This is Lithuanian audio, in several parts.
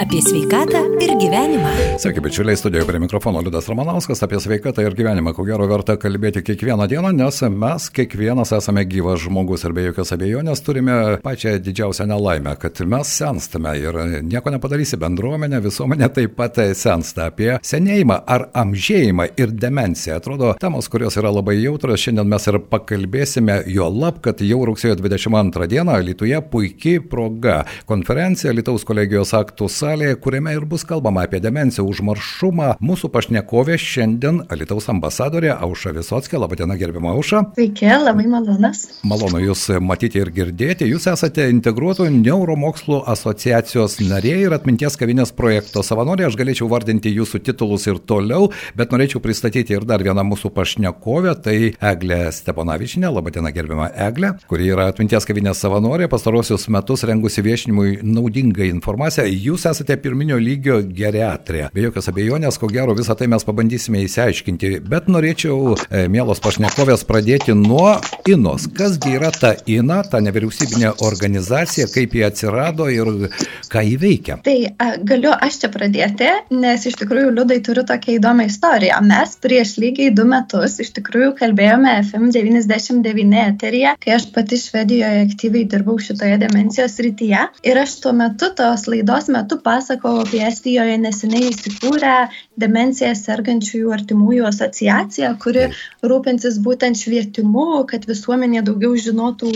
apie sveikatą ir gyvenimą. Sveiki, bičiuliai, studijoje prie mikrofono Liudas Ramanauskas apie sveikatą ir gyvenimą. Ko gero verta kalbėti kiekvieną dieną, nes mes kiekvienas esame gyvas žmogus ir be jokios abejonės turime pačią didžiausią nelaimę, kad mes senstame ir nieko nepadarysi. Bendruomenė, visuomenė taip pat sensta apie senėjimą ar amžėjimą ir demenciją. Atrodo, temos, kurios yra labai jautrios, šiandien mes ir pakalbėsime, jo lab, kad jau rugsėjo 22 dieną Lietuvoje puikiai proga konferencija Lietuvos kolegijos sąjungos salėje, kuriame ir bus kalbama apie demenciją užmaršumą. Mūsų pašnekovė šiandien Alitaus ambasadorė Auša Visotskė. Labadiena, gerbima Auša. Sveiki, labai malonas. Malonu Jūs matyti ir girdėti. Jūs esate integruotų neuromokslų asociacijos narė ir atminties kavinės projekto savanorė. Aš galėčiau vardinti Jūsų titulus ir toliau, bet norėčiau pristatyti ir dar vieną mūsų pašnekovę. Tai Eglė Steponavičinė. Labadiena, gerbima Eglė, kuri yra atminties kavinės savanorė, pastarosius metus rengusi viešinimui naudingą informaciją. Jūs esate esate pirminio lygio geriatrė. Be jokios abejonės, ko gero, visą tai mes pabandysime įsiaiškinti, bet norėčiau, e, mielos pašnekovės, pradėti nuo INOS. Kasgi yra ta INA, ta nevyriausybinė organizacija, kaip ji atsirado ir ką ji veikia? Tai a, galiu aš čia pradėti, nes iš tikrųjų liudai turiu tokią įdomią istoriją. Mes prieš lygiai du metus iš tikrųjų kalbėjome FM99 eteryje, kai aš pati Švedijoje aktyviai dirbau šitoje demencijos rytyje. Ir aš tuo metu, tos laidos metu pasakojau apie Estijoje neseniai įsikūrę demenciją sergančiųjų artimųjų asociaciją, kuri rūpinsis būtent švietimu, kad visuomenė daugiau žinotų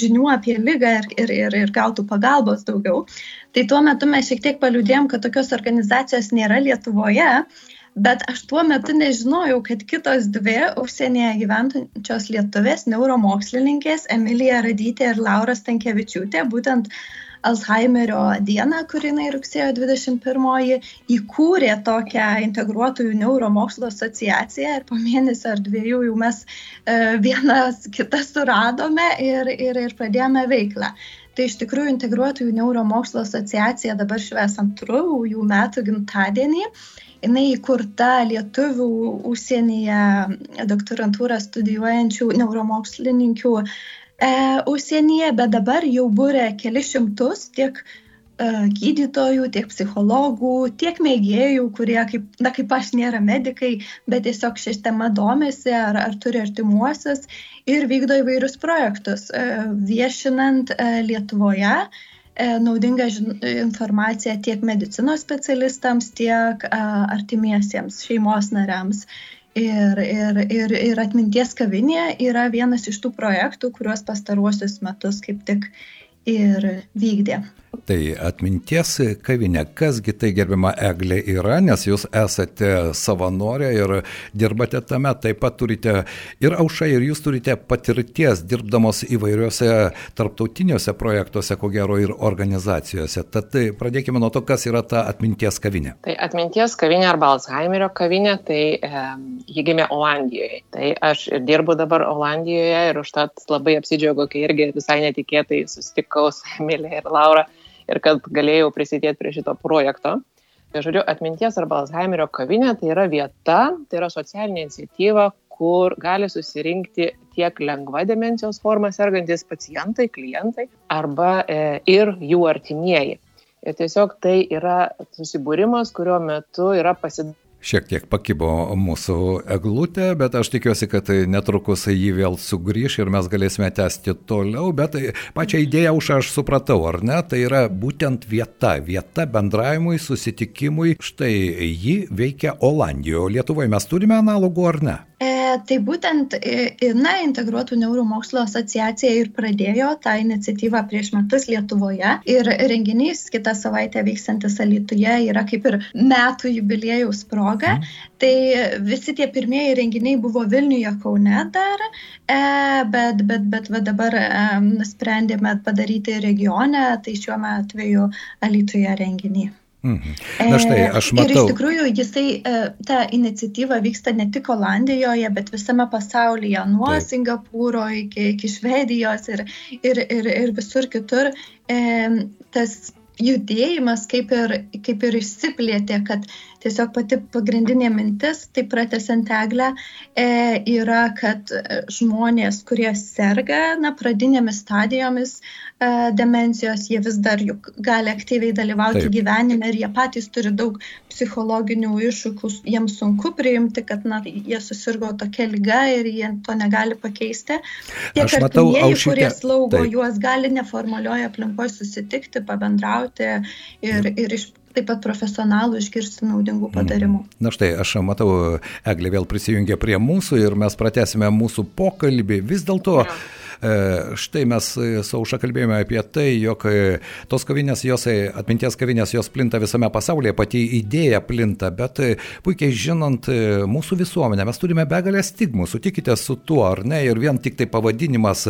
žinių apie lygą ir, ir, ir, ir gautų pagalbos daugiau. Tai tuo metu mes šiek tiek paliūdėjom, kad tokios organizacijos nėra Lietuvoje. Bet aš tuo metu nežinojau, kad kitos dvi užsienyje gyventančios lietuvės neuromokslininkės, Emilija Radytė ir Laura Stankievičiūtė, būtent uh, Alzheimerio dieną, kuri jinai rugsėjo 21-oji, įkūrė tokią integruotųjų neuromokslo asociaciją ir po mėnesio ar dviejų jau mes e, vienas kitą suradome ir, ir, ir pradėjome veiklą. Tai iš tikrųjų integruotųjų neuromokslo asociacija dabar šves antrųjų metų gimtadienį. Jis įkurta lietuvių užsienyje doktorantūrą studijuojančių neuromokslininkių e, užsienyje, bet dabar jau būrė keli šimtus tiek e, gydytojų, tiek psichologų, tiek mėgėjų, kurie, kaip, na, kaip aš, nėra medikai, bet tiesiog šią temą domisi ar, ar turi artimuosius ir vykdo įvairius projektus, e, viešinant e, Lietuvoje naudingą informaciją tiek medicinos specialistams, tiek artimiesiems šeimos nariams. Ir, ir, ir, ir atminties kavinė yra vienas iš tų projektų, kuriuos pastaruosius metus kaip tik ir vykdė. Tai atminties kavinė, kasgi tai gerbima Eglė yra, nes jūs esate savanorė ir dirbate tame, taip pat turite ir aušai, ir jūs turite patirties dirbdamos įvairiuose tarptautiniuose projektuose, ko gero ir organizacijose. Tad tai pradėkime nuo to, kas yra ta atminties kavinė. Tai atminties kavinė arba Alzheimerio kavinė, tai e, ji gimė Olandijoje. Tai aš ir dirbu dabar Olandijoje ir užtat labai apsidžiaugiu, kai irgi visai netikėtai susitikau su Emilė ir Laura ir kad galėjau prisidėti prie šito projekto. Tai žodžiu, atminties arba Alzheimerio kavinė tai yra vieta, tai yra socialinė iniciatyva, kur gali susirinkti tiek lengva demencijos forma sergantis pacientai, klientai arba e, ir jų artimieji. Ir tiesiog tai yra susibūrimas, kurio metu yra pasidalymas šiek tiek pakibo mūsų eglutė, bet aš tikiuosi, kad netrukus jį vėl sugrįž ir mes galėsime tęsti toliau, bet pačią idėją už aš supratau, ar ne, tai yra būtent vieta, vieta bendravimui, susitikimui, štai ji veikia Olandijoje, Lietuvoje mes turime analogų ar ne? E, tai būtent INA integruotų neuromokslo asociacija ir pradėjo tą iniciatyvą prieš metus Lietuvoje. Ir renginys kitą savaitę vykstantis Alytuje yra kaip ir metų jubiliejaus proga. Mm. Tai visi tie pirmieji renginiai buvo Vilniuje, Kaune dar, e, bet, bet, bet va dabar e, nusprendėme padaryti regione, tai šiuo atveju Alytuje renginį. Mhm. Na štai, e, aš matau. Ir iš tikrųjų jisai, e, ta iniciatyva vyksta ne tik Olandijoje, bet visame pasaulyje, nuo Taip. Singapūro iki, iki Švedijos ir, ir, ir, ir visur kitur. E, tas judėjimas kaip ir, kaip ir išsiplėtė, kad tiesiog pati pagrindinė mintis, tai pratesiant eglę, e, yra, kad žmonės, kurie serga na, pradinėmis stadijomis e, demencijos, jie vis dar juk gali aktyviai dalyvauti Taip. gyvenime ir jie patys turi daug psichologinių iššūkių, jiems sunku priimti, kad na, jie susirgo tokia lyga ir jie to negali pakeisti. Tie artimieji, kurie slaugo, Taip. juos gali neformalioje aplinkoje susitikti, pabendrauti ir, ir iš taip pat profesionalų išgirsti naudingų mhm. patarimų. Na štai, aš matau, Eglė vėl prisijungia prie mūsų ir mes pratesime mūsų pokalbį. Vis dėlto... Ja štai mes su Auša kalbėjome apie tai, jog e, tos kavinės, jos, e, atminties kavinės, jos plinta visame pasaulyje, pati idėja plinta, bet puikiai žinant mūsų visuomenę, mes turime begalę stigmų, sutikite su tuo, ar ne, ir vien tik tai pavadinimas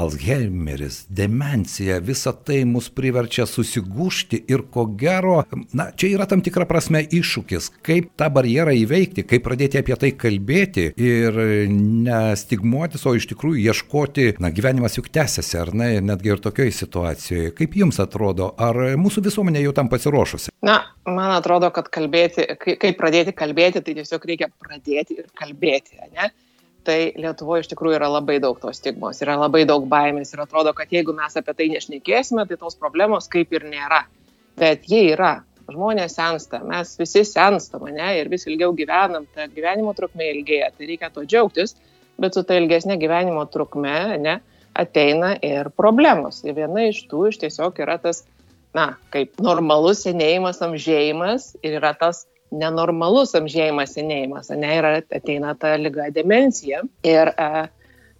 Alzheimeris, demencija, visa tai mus priverčia susigūšti ir ko gero, na, čia yra tam tikra prasme iššūkis, kaip tą barjerą įveikti, kaip pradėti apie tai kalbėti ir nestigmuotis, o iš tikrųjų ieškoti na, gyvenimas juk tęsiasi, ar ne, netgi ir tokioje situacijoje. Kaip jums atrodo, ar mūsų visuomenė jau tam pasiruošusi? Na, man atrodo, kad kalbėti, kaip pradėti kalbėti, tai tiesiog reikia pradėti ir kalbėti, ne? Tai Lietuvoje iš tikrųjų yra labai daug tos stigmos, yra labai daug baimės ir atrodo, kad jeigu mes apie tai nešnekėsime, tai tos problemos kaip ir nėra. Bet jie yra, žmonės sensta, mes visi senstam, ne, ir vis ilgiau gyvenam, ta gyvenimo trukmė ilgėja, tai reikia to džiaugtis, bet su ta ilgesnė gyvenimo trukme ne, ateina ir problemos. Ir viena iš tų iš tiesiog yra tas, na, kaip normalus senėjimas, amžėjimas ir yra tas nenormalus amžėjimas, senėjimas, ne, ir ateina ta lyga demencija. Ir e,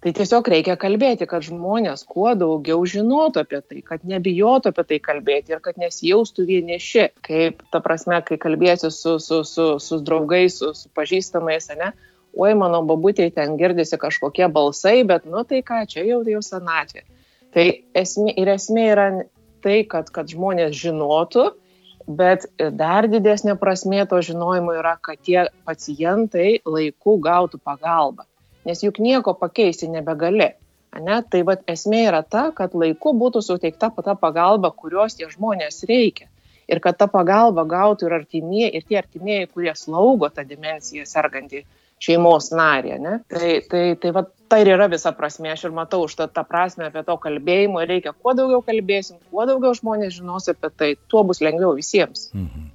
tai tiesiog reikia kalbėti, kad žmonės kuo daugiau žinotų apie tai, kad nebijotų apie tai kalbėti ir kad nesijaustų vieniši. Kaip, ta prasme, kai kalbėsi su, su, su, su draugais, su, su pažįstamais, ne, oi mano babutėje ten girdisi kažkokie balsai, bet nu tai ką, čia jau jau senatvė. Tai esmė, ir esmė yra tai, kad, kad žmonės žinotų, bet dar didesnė prasmė to žinojimo yra, kad tie pacientai laiku gautų pagalbą. Nes juk nieko pakeisti nebegali. Ne? Tai vat, esmė yra ta, kad laiku būtų suteikta ta pagalba, kurios tie žmonės reikia. Ir kad tą pagalbą gautų ir artimieji, ir tie artimieji, kurie slaugo tą demenciją sergantį šeimos narį. Ne? Tai, tai, tai va, tai ir yra visa prasme. Aš ir matau už tą, tą prasme apie to kalbėjimo. Reikia kuo daugiau kalbėsim, kuo daugiau žmonės žinos apie tai, tuo bus lengviau visiems. Mhm.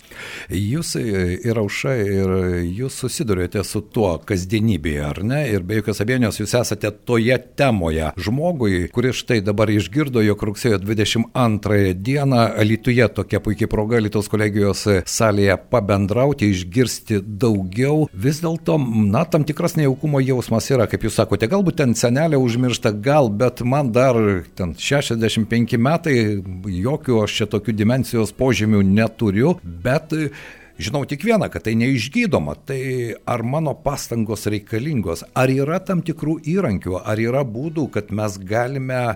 Jūs ir auša, ir jūs susidurėte su tuo kasdienybėje, ar ne? Ir be jokios abejonės jūs esate toje temoje. Žmogui, kuris štai dabar išgirdo, jog rugsėjo 22 dieną Lietuvoje tokia puikia proga Lietuvos kolegijos salėje pabendrauti, išgirsti daugiau, vis dėlto, na, tam tikras nejaukumo jausmas yra, kaip jūs sakote, galbūt ten senelė užmiršta, gal, bet man dar ten 65 metai, jokių aš čia tokių dimensijos požymių neturiu, bet bet žinau tik vieną, kad tai neišgydoma. Tai ar mano pastangos reikalingos, ar yra tam tikrų įrankių, ar yra būdų, kad mes galime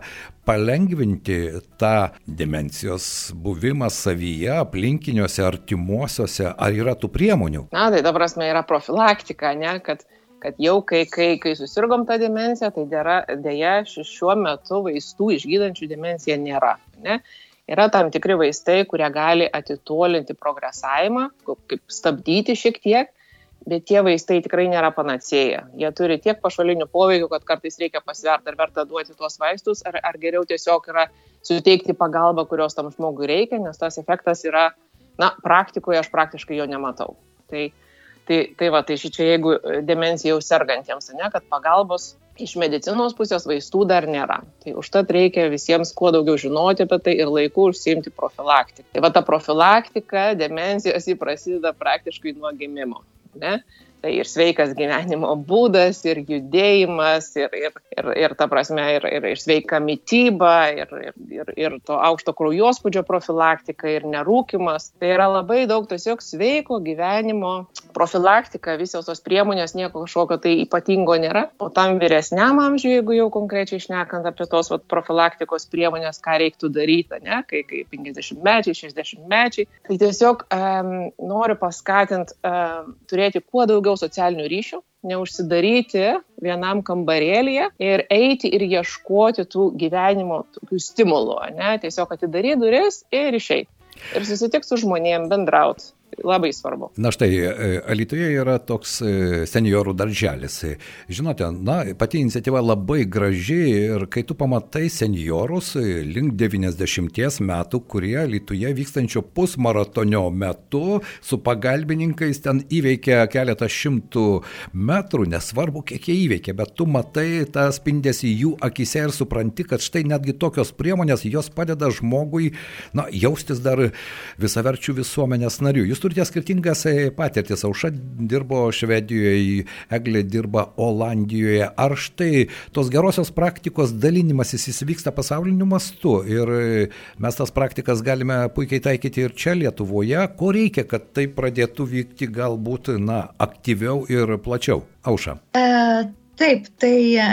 palengvinti tą demencijos buvimą savyje, aplinkiniuose, artimuosiuose, ar yra tų priemonių? Na, tai ta prasme yra profilaktika, ne, kad kad jau kai, kai, kai susirgom tą demenciją, tai dėra, dėja šiuo metu vaistų išgydančių demenciją nėra. Ne? Yra tam tikri vaistai, kurie gali atitolinti progresavimą, kaip stabdyti šiek tiek, bet tie vaistai tikrai nėra panacėja. Jie turi tiek pašalinių poveikių, kad kartais reikia pasverti, ar verta duoti tuos vaistus, ar, ar geriau tiesiog yra suteikti pagalbą, kurios tam žmogui reikia, nes tas efektas yra, na, praktikoje aš praktiškai jo nematau. Tai, tai, tai va, tai šičia jeigu demencija jau sergantiems, ne, kad pagalbos iš medicinos pusės vaistų dar nėra. Tai užtat reikia visiems kuo daugiau žinoti apie tai ir laiku užsiimti profilaktiką. Tai va ta profilaktika demencijos jį prasideda praktiškai nuo gimimo. Ne? Tai ir sveikas gyvenimo būdas, ir judėjimas, ir, ir, ir, ir ta prasme, ir, ir, ir sveika mytyba, ir, ir, ir, ir to aukšto kraujospūdžio profilaktika, ir nerūkimas. Tai yra labai daug tiesiog sveiko gyvenimo profilaktika, visos tos priemonės, nieko kažkokio tai ypatingo nėra. O tam vyresniam amžiui, jeigu jau konkrečiai išnekant apie tos vat, profilaktikos priemonės, ką reiktų daryti, ne, kai, kai 50 mečiai, 60 mečiai, tai tiesiog um, noriu paskatinti um, turėti kuo daugiau socialinių ryšių, neužsidaryti vienam kambarėlėje ir eiti ir ieškoti tų gyvenimo tokių stimulų, ne? tiesiog atidaryti duris ir išeiti. ir susitikti su žmonėm, bendrauti labai svarbu. Na štai, e, Alitoje yra toks e, seniorų darželis. Žinote, na, pati iniciatyva labai graži ir kai tu pamatai seniorus e, link 90 metų, kurie Alitoje vykstančio pusmaratonio metu su pagalbininkais ten įveikia keletą šimtų metrų, nesvarbu, kiek jie įveikia, bet tu matai tą spindėsi jų akise ir supranti, kad štai netgi tokios priemonės jos padeda žmogui, na, jaustis dar visaverčių visuomenės narių. Jūs turite skirtingas e, patirtis. Auša dirbo Švedijoje, Eglė dirba Olandijoje. Ar štai tos gerosios praktikos dalinimasis jis vyksta pasauliniu mastu ir e, mes tas praktikas galime puikiai taikyti ir čia Lietuvoje. Ko reikia, kad tai pradėtų vykti galbūt na, aktyviau ir plačiau? Auša. E, Taip, tai e,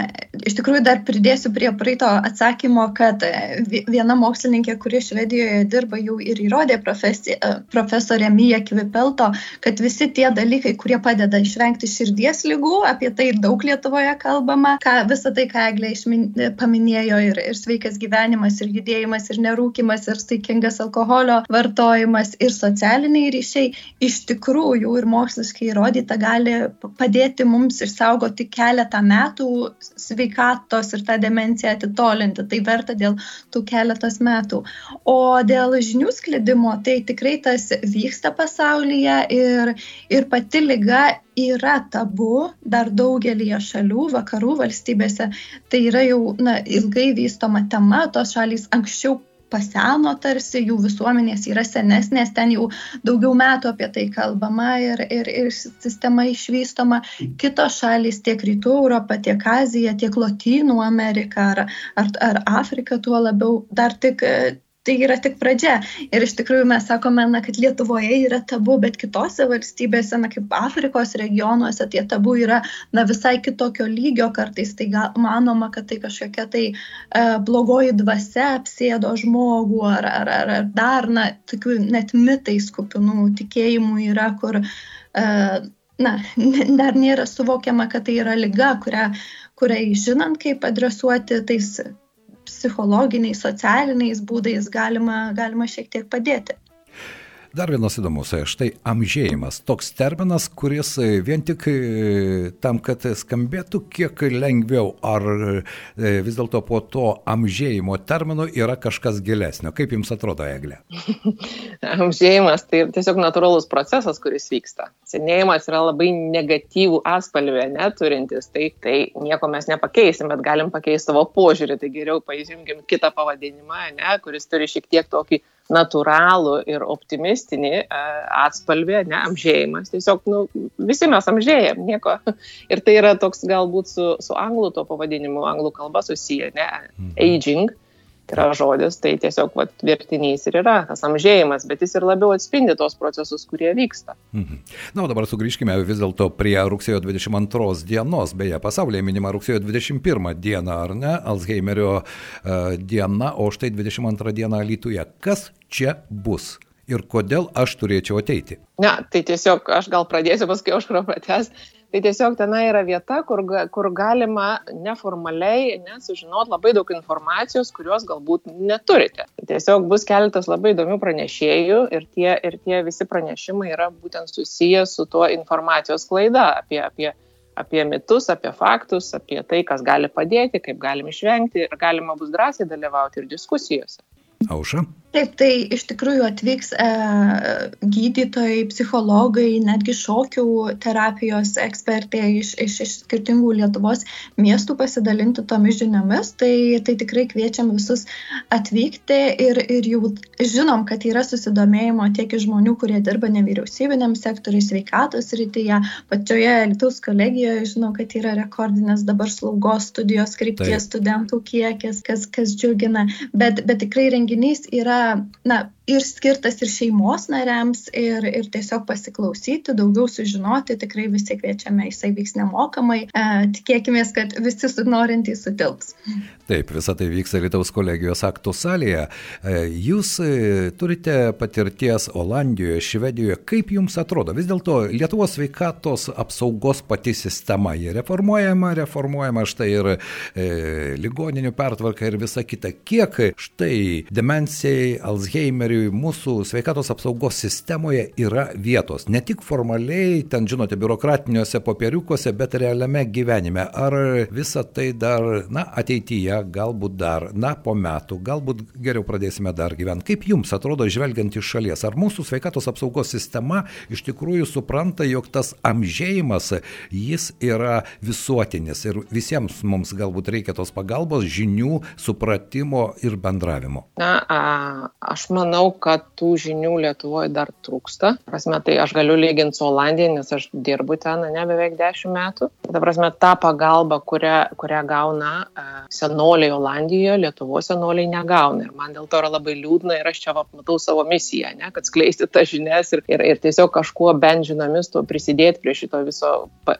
iš tikrųjų dar pridėsiu prie praeito atsakymo, kad e, viena mokslininkė, kuri Švedijoje dirba, jau ir įrodė e, profesorė Mija Kvipelto, kad visi tie dalykai, kurie padeda išvengti širdies lygų, apie tai daug Lietuvoje kalbama, ką, visą tai, ką Eglė išmin, paminėjo, ir, ir sveikas gyvenimas, ir judėjimas, ir nerūkimas, ir saikingas alkoholio vartojimas, ir socialiniai ryšiai, iš tikrųjų ir moksliškai įrodyta gali padėti mums išsaugoti keletą keletą metų sveikatos ir tą demenciją atitolinti. Tai verta dėl tų keletos metų. O dėl žinių sklidimo, tai tikrai tas vyksta pasaulyje ir, ir pati lyga yra tabu dar daugelį šalių, vakarų valstybėse. Tai yra jau na, ilgai vystoma tema, tos šalys anksčiau paseno tarsi, jų visuomenės yra senesnės, ten jau daugiau metų apie tai kalbama ir, ir, ir sistema išvystoma. Kitos šalys, tiek Rytų Europa, tiek Azija, tiek Lotynų Amerika ar, ar, ar Afrika tuo labiau dar tik tai yra tik pradžia. Ir iš tikrųjų mes sakome, na, kad Lietuvoje yra tabu, bet kitose valstybėse, na, kaip Afrikos regionuose, tie tabu yra na, visai kitokio lygio kartais. Tai gal, manoma, kad tai kažkokia tai uh, blogoji dvasia apsėdo žmogų ar, ar, ar, ar dar, na, tokių net mitais kupinų tikėjimų yra, kur, uh, na, dar nėra suvokiama, kad tai yra lyga, kurią, kuriai žinant, kaip adresuoti tais psichologiniais, socialiniais būdais galima, galima šiek tiek padėti. Dar vienas įdomus, štai amžėjimas. Toks terminas, kuris vien tik e, tam, kad skambėtų kiek lengviau, ar e, vis dėlto po to amžėjimo termino yra kažkas gilesnio. Kaip Jums atrodo, Eglė? amžėjimas tai tiesiog natūralus procesas, kuris vyksta. Senėjimas yra labai negatyvų atspalvę neturintis, tai, tai nieko mes nepakeisim, bet galim pakeisti savo požiūrį. Tai geriau paimkim kitą pavadinimą, ne, kuris turi šiek tiek tokį natūralų ir optimistinį e, atspalvį, ne, amžėjimas. Tiesiog, nu, visi mes amžėjam, nieko. Ir tai yra toks galbūt su, su anglų to pavadinimu, anglų kalba susiję, ne, mhm. aging yra žodis, tai tiesiog vat, vertinys ir yra tas amžėjimas, bet jis ir labiau atspindi tos procesus, kurie vyksta. Mhm. Na, o dabar sugrįžkime vis dėlto prie rugsėjo 22 dienos, beje, pasaulyje minima rugsėjo 21 diena, ar ne, Alzheimerio uh, diena, o štai 22 diena Lietuvoje. Kas čia bus? ir kodėl aš turėčiau ateiti? Ne, tai tiesiog aš gal pradėsiu, paskui aš praprates. Tai tiesiog tenai yra vieta, kur, kur galima neformaliai nesužinoti labai daug informacijos, kurios galbūt neturite. Tiesiog bus keletas labai įdomių pranešėjų ir tie, ir tie visi pranešimai yra būtent susiję su tuo informacijos klaida apie, apie, apie mitus, apie faktus, apie tai, kas gali padėti, kaip galim išvengti ir galima bus drąsiai dalyvauti ir diskusijose. Auša. Taip, tai iš tikrųjų atvyks e, gydytojai, psichologai, netgi šokių terapijos ekspertai iš, iš, iš skirtingų Lietuvos miestų pasidalinti tomis žiniomis. Tai, tai tikrai kviečiam visus atvykti ir, ir jau žinom, kad yra susidomėjimo tiek iš žmonių, kurie dirba nevyriausybiniam sektoriui, sveikatos rytyje. Pačioje Lietuvos kolegijoje žinau, kad yra rekordinės dabar slaugos studijos krypties studentų kiekis, kas, kas džiugina. Bet, bet tikrai renginys yra na, ir skirtas ir šeimos nariams, ir, ir tiesiog pasiklausyti, daugiau sužinoti, tikrai visi kviečiame, jisai vyks nemokamai, e, tikėkime, kad visi norintys sutilps. Taip, visa tai vyks Lietuvos kolegijos aktų salėje. E, jūs e, turite patirties Olandijoje, Švedijoje, kaip jums atrodo? Vis dėlto Lietuvos sveikatos apsaugos pati sistema, jie reformuojama, reformuojama štai ir e, ligoninių pertvarka ir visa kita. Kiek štai demencijai, Alzheimeriui, Alzheimeriui mūsų sveikatos apsaugos sistemoje yra vietos. Ne tik formaliai, ten, žinote, biurokratiniuose popieriukuose, bet realiame gyvenime. Ar visa tai dar, na, ateityje, galbūt dar, na, po metų, galbūt geriau pradėsime dar gyventi. Kaip jums atrodo, žvelgiant iš šalies, ar mūsų sveikatos apsaugos sistema iš tikrųjų supranta, jog tas amžėjimas, jis yra visuotinis ir visiems mums galbūt reikia tos pagalbos, žinių, supratimo ir bendravimo? Na, a, aš manau, kad tų žinių Lietuvoje dar trūksta. Prasme, tai aš galiu lyginti su Olandija, nes aš dirbu ten, ne beveik 10 metų. Ta prasme, ta pagalba, kurią, kurią gauna a, senoliai Olandijoje, Lietuvos senoliai negauna. Ir man dėl to yra labai liūdna ir aš čia matau savo misiją, ne, kad skleisti tas žinias ir, ir, ir tiesiog kažkuo bent žinomis to prisidėti prie šito viso pa,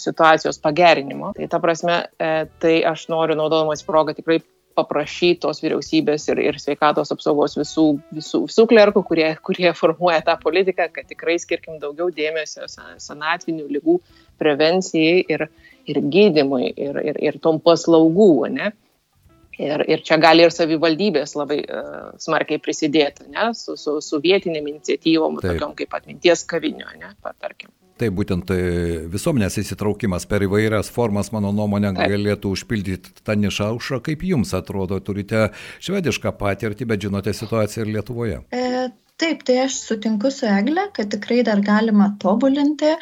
situacijos pagerinimo. Tai ta prasme, e, tai aš noriu naudodamas progą tikrai paprašyti tos vyriausybės ir, ir sveikatos apsaugos visų, visų, visų klerkų, kurie, kurie formuoja tą politiką, kad tikrai skirkim daugiau dėmesio senatvinių lygų prevencijai ir, ir gydimui ir, ir, ir tom paslaugų. Ne? Ir, ir čia gali ir savivaldybės labai uh, smarkiai prisidėti, ne, su, su, su vietinėm iniciatyvom, Taip. tokiom kaip atminties kavinio, ne, tarkim. Taip, būtent tai visuomenės įsitraukimas per įvairias formas, mano nuomonė, galėtų užpildyti tą nišą aušą. Kaip jums atrodo, turite švedišką patirtį, bet žinote situaciją ir Lietuvoje? E, taip tai aš sutinku su egle kad tikrai dar galima tobulinti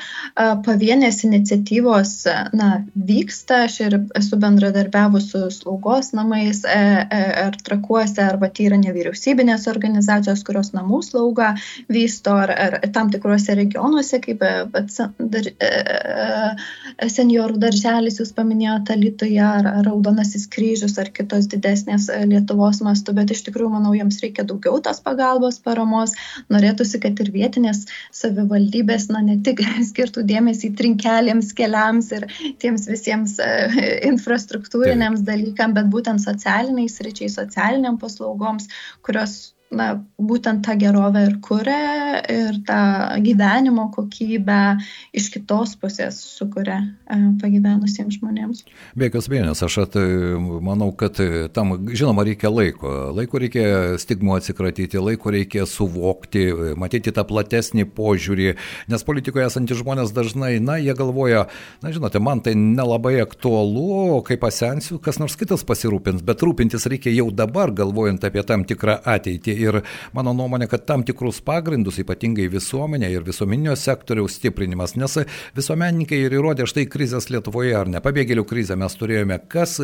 pavienės iniciatyvos na vyksta. Aš ir esu bendradarbiavus su slaugos namais e, e, ar trakuose arba tai yra nevyriausybinės organizacijos kurios namų slaugą vysto ar, ar tam tikruose regionuose kaip bet, dar, e, senjorų darželis jūs paminėjote Lietuvoje ar Raudonasis kryžius ar kitos didesnės Lietuvos mastu. Bet iš tikrųjų manau jiems reikia daugiau tos pagalbos paramos veiklos. Norėtųsi, kad ir vietinės savivaldybės, na, ne tik skirtų dėmesį trinkelėms, keliams ir tiems visiems e, infrastruktūriniams dalykams, bet būtent socialiniais ryčiai, socialiniam paslaugoms, kurios na, būtent tą gerovę ir kuria ir tą gyvenimo kokybę iš kitos pusės sukuria e, pagyvenusiems žmonėms. Be jokios vienės, aš at, manau, kad tam, žinoma, reikia laiko. Laiko reikia stigmų atsikratyti, laiko reikia suvokti, matyti tą platesnį požiūrį, nes politikoje esantys žmonės dažnai, na, jie galvoja, na, žinote, man tai nelabai aktualu, kai pasensiu, kas nors kitas pasirūpins, bet rūpintis reikia jau dabar, galvojant apie tam tikrą ateitį ir mano nuomonė, kad tam tikrus pagrindus, ypatingai visuomenė ir visuomeninio sektoriaus stiprinimas, nes visuomenininkai ir įrodė štai krizės Lietuvoje ar ne, pabėgėlių krizę mes turėjome, kas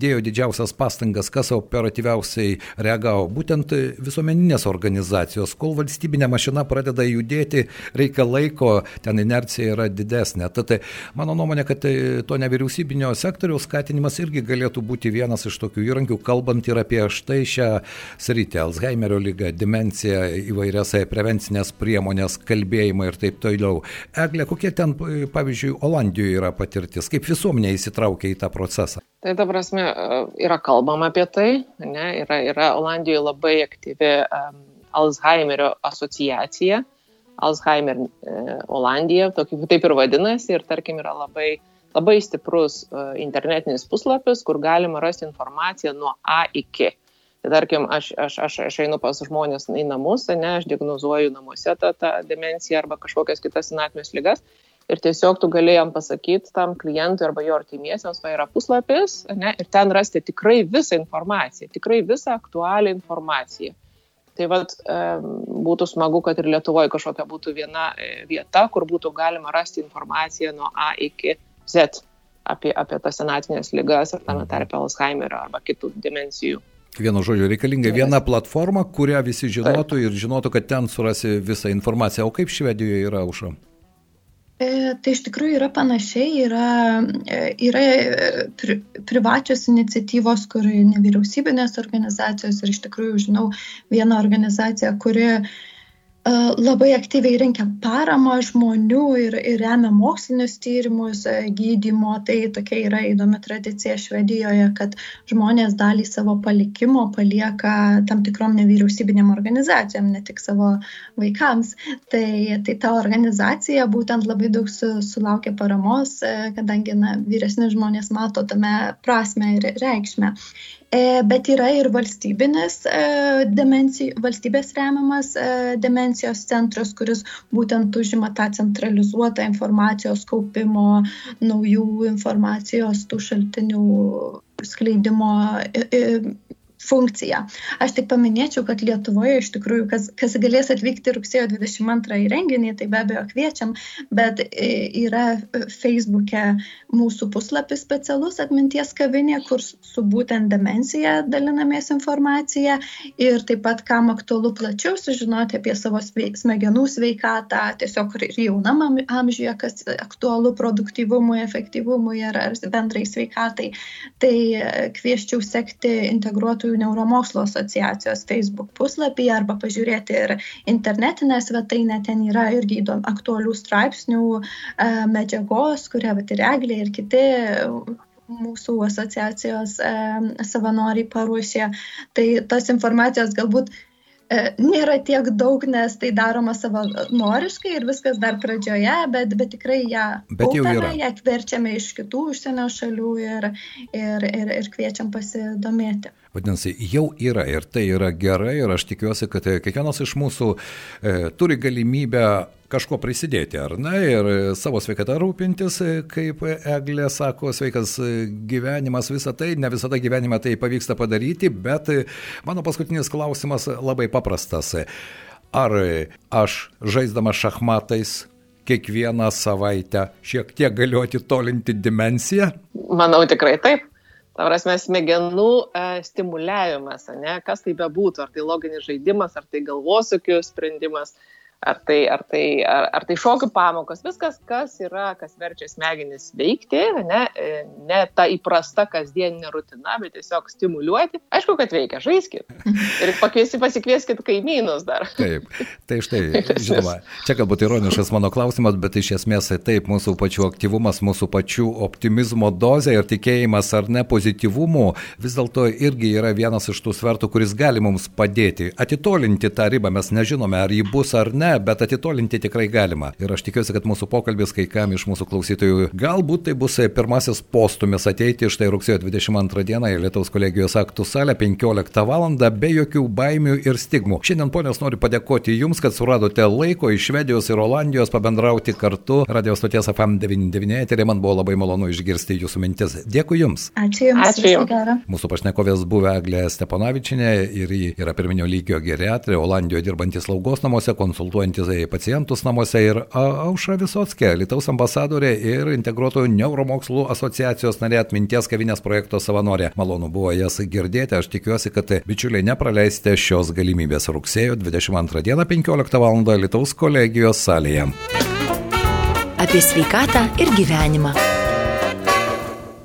dėjo didžiausias pastangas, kas operatyviausiai reagavo, būtent visuomeninės organizacijos, kol valstybinė mašina pradeda judėti, reikia laiko, ten inercija yra didesnė. Tad mano nuomonė, kad to nevyriausybinio sektoriaus skatinimas irgi galėtų būti vienas iš tokių įrankių, kalbant ir apie štai šią sritį, Alzheimerio lygą, demenciją, įvairias prevencinės priemonės, kalbėjimą ir taip toliau. Eglė, kokie ten, pavyzdžiui, Olandijoje yra patirtis, kaip visuomenė įsitraukia į tą procesą? Tai ta prasme, yra kalbama apie tai, ne, yra, yra Olandijoje labai aktyvi um, Alzheimerio asociacija. Alzheimer e, Olandija, tokį, taip ir vadinasi, ir tarkim yra labai, labai stiprus e, internetinis puslapis, kur galima rasti informaciją nuo A iki. Tai tarkim, aš, aš, aš, aš einu pas žmonės į namus, ne, aš diagnozuoju namuose tą, tą demenciją arba kažkokias kitas senatmės lygas. Ir tiesiog tu galėjom pasakyti tam klientui arba jo artimiesiams, va yra puslapis, ne, ir ten rasti tikrai visą informaciją, tikrai visą aktualią informaciją. Tai vad būtų smagu, kad ir Lietuvoje kažkokia būtų viena e, vieta, kur būtų galima rasti informaciją nuo A iki Z apie, apie tas senatvinės lygas ir tame tarpe Alzheimerio arba kitų dimensijų. Vienu žodžiu, reikalinga viena platforma, kurią visi žinotų ir žinotų, kad ten surasi visą informaciją. O kaip Švedijoje yra aušra? E, tai iš tikrųjų yra panašiai, yra, e, yra e, pri, privačios iniciatyvos, kur nevyriausybinės organizacijos ir iš tikrųjų žinau vieną organizaciją, kuri labai aktyviai renkia paramą žmonių ir, ir remia mokslinius tyrimus e, gydymo. Tai tokia yra įdomi tradicija Švedijoje, kad žmonės dalį savo palikimo palieka tam tikrom nevyriausybinėm organizacijom, ne tik savo vaikams. Tai, tai ta organizacija būtent labai daug su, sulaukia paramos, e, kadangi na, vyresni žmonės mato tame prasme ir reikšmę. E, bet yra ir valstybinis e, demencijų, valstybės remiamas e, demencijos centras, kuris būtent užima tą centralizuotą informacijos kaupimo, naujų informacijos tų šaltinių skleidimo funkciją. Aš tik paminėčiau, kad Lietuvoje iš tikrųjų, kas, kas galės atvykti rugsėjo 22 į renginį, tai be abejo kviečiam, bet e, yra Facebook'e mūsų puslapis specialus atminties kavinė, kur su būtent demencija dalinamės informaciją ir taip pat, kam aktualu plačiau sužinoti apie savo smegenų sveikatą, tiesiog ir jaunam amžiuje, kas aktualu produktyvumui, efektyvumui ar, ar bendrai sveikatai, tai e, kvieščiau sekti integruotų gydytojų neuromokslo asociacijos Facebook puslapyje arba pažiūrėti ir internetinę svetainę, ten yra irgi įdom, aktualių straipsnių, e, medžiagos, kurie vat, ir Eglė ir kiti mūsų asociacijos e, savanoriai paruošė. Tai tos informacijos galbūt e, nėra tiek daug, nes tai daroma savanoriškai ir viskas dar pradžioje, bet, bet tikrai ją, kaupiame, ją verčiame iš kitų užsienio šalių ir, ir, ir, ir kviečiam pasidomėti. Vadinasi, jau yra ir tai yra gerai ir aš tikiuosi, kad kiekvienas iš mūsų e, turi galimybę kažko prisidėti, ar ne, ir savo sveikatą rūpintis, kaip Eglė sako, sveikas gyvenimas, visą tai, ne visada gyvenime tai pavyksta padaryti, bet mano paskutinis klausimas labai paprastas. Ar aš žaisdamas šachmatais kiekvieną savaitę šiek tiek galiu atitolinti dimensiją? Manau tikrai taip. Ta prasme, smegenų e, stimuliavimas, ne, kas tai bebūtų, ar tai loginis žaidimas, ar tai galvosūkių sprendimas, ar tai, ar tai, ar, ar tai šokių pamokos, viskas, kas yra, kas verčia smegenis veikti, ne, e, ne ta įprasta kasdieninė rutina, bet tiesiog stimuliuoti. Aišku, kad veikia, žaiskit. Ir pakviesi, pasikvieskit kaimynus dar. Taip, tai štai, žinoma, čia galbūt ironiškas mano klausimas, bet iš esmės taip mūsų pačių aktyvumas, mūsų pačių optimizmo dozė ir tikėjimas ar ne pozityvumu vis dėlto irgi yra vienas iš tų svertų, kuris gali mums padėti atitolinti tą ribą. Mes nežinome, ar ji bus ar ne, bet atitolinti tikrai galima. Ir aš tikiuosi, kad mūsų pokalbis kai kam iš mūsų klausytojų galbūt tai bus pirmasis postumis ateiti štai rugsėjo 22 dieną į Lietuvos kolegijos aktų salę 15 val. be jokių baimių ir stigmų. Šiandien ponios noriu padėkoti Jums, kad suradote laiko iš Švedijos ir Olandijos pabendrauti kartu radio stoties FM99 eterį. Man buvo labai malonu išgirsti Jūsų mintis. Dėkui Jums. Ačiū Jums. Ačiū Jums. Mūsų pašnekovės buvo Eglė Steponavičinė ir ji yra pirminio lygio geriatrė, Olandijoje dirbantis slaugos namuose, konsultuoja konsultuojantis pacientus namuose ir Aušra Visotskė, Lietuvos ambasadorė ir integruotojų neuromokslų asociacijos narė atminties kavinės projekto savanorė. Malonu buvo jas girdėti, aš tikiuosi, kad bičiuliai nepraleisite šios galimybės rugsėjo 22 dieną 15 val. Lietuvos kolegijos salėje. Apie sveikatą ir gyvenimą.